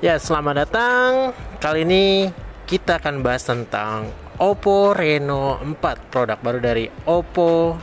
Ya, selamat datang. Kali ini kita akan bahas tentang Oppo Reno 4, produk baru dari Oppo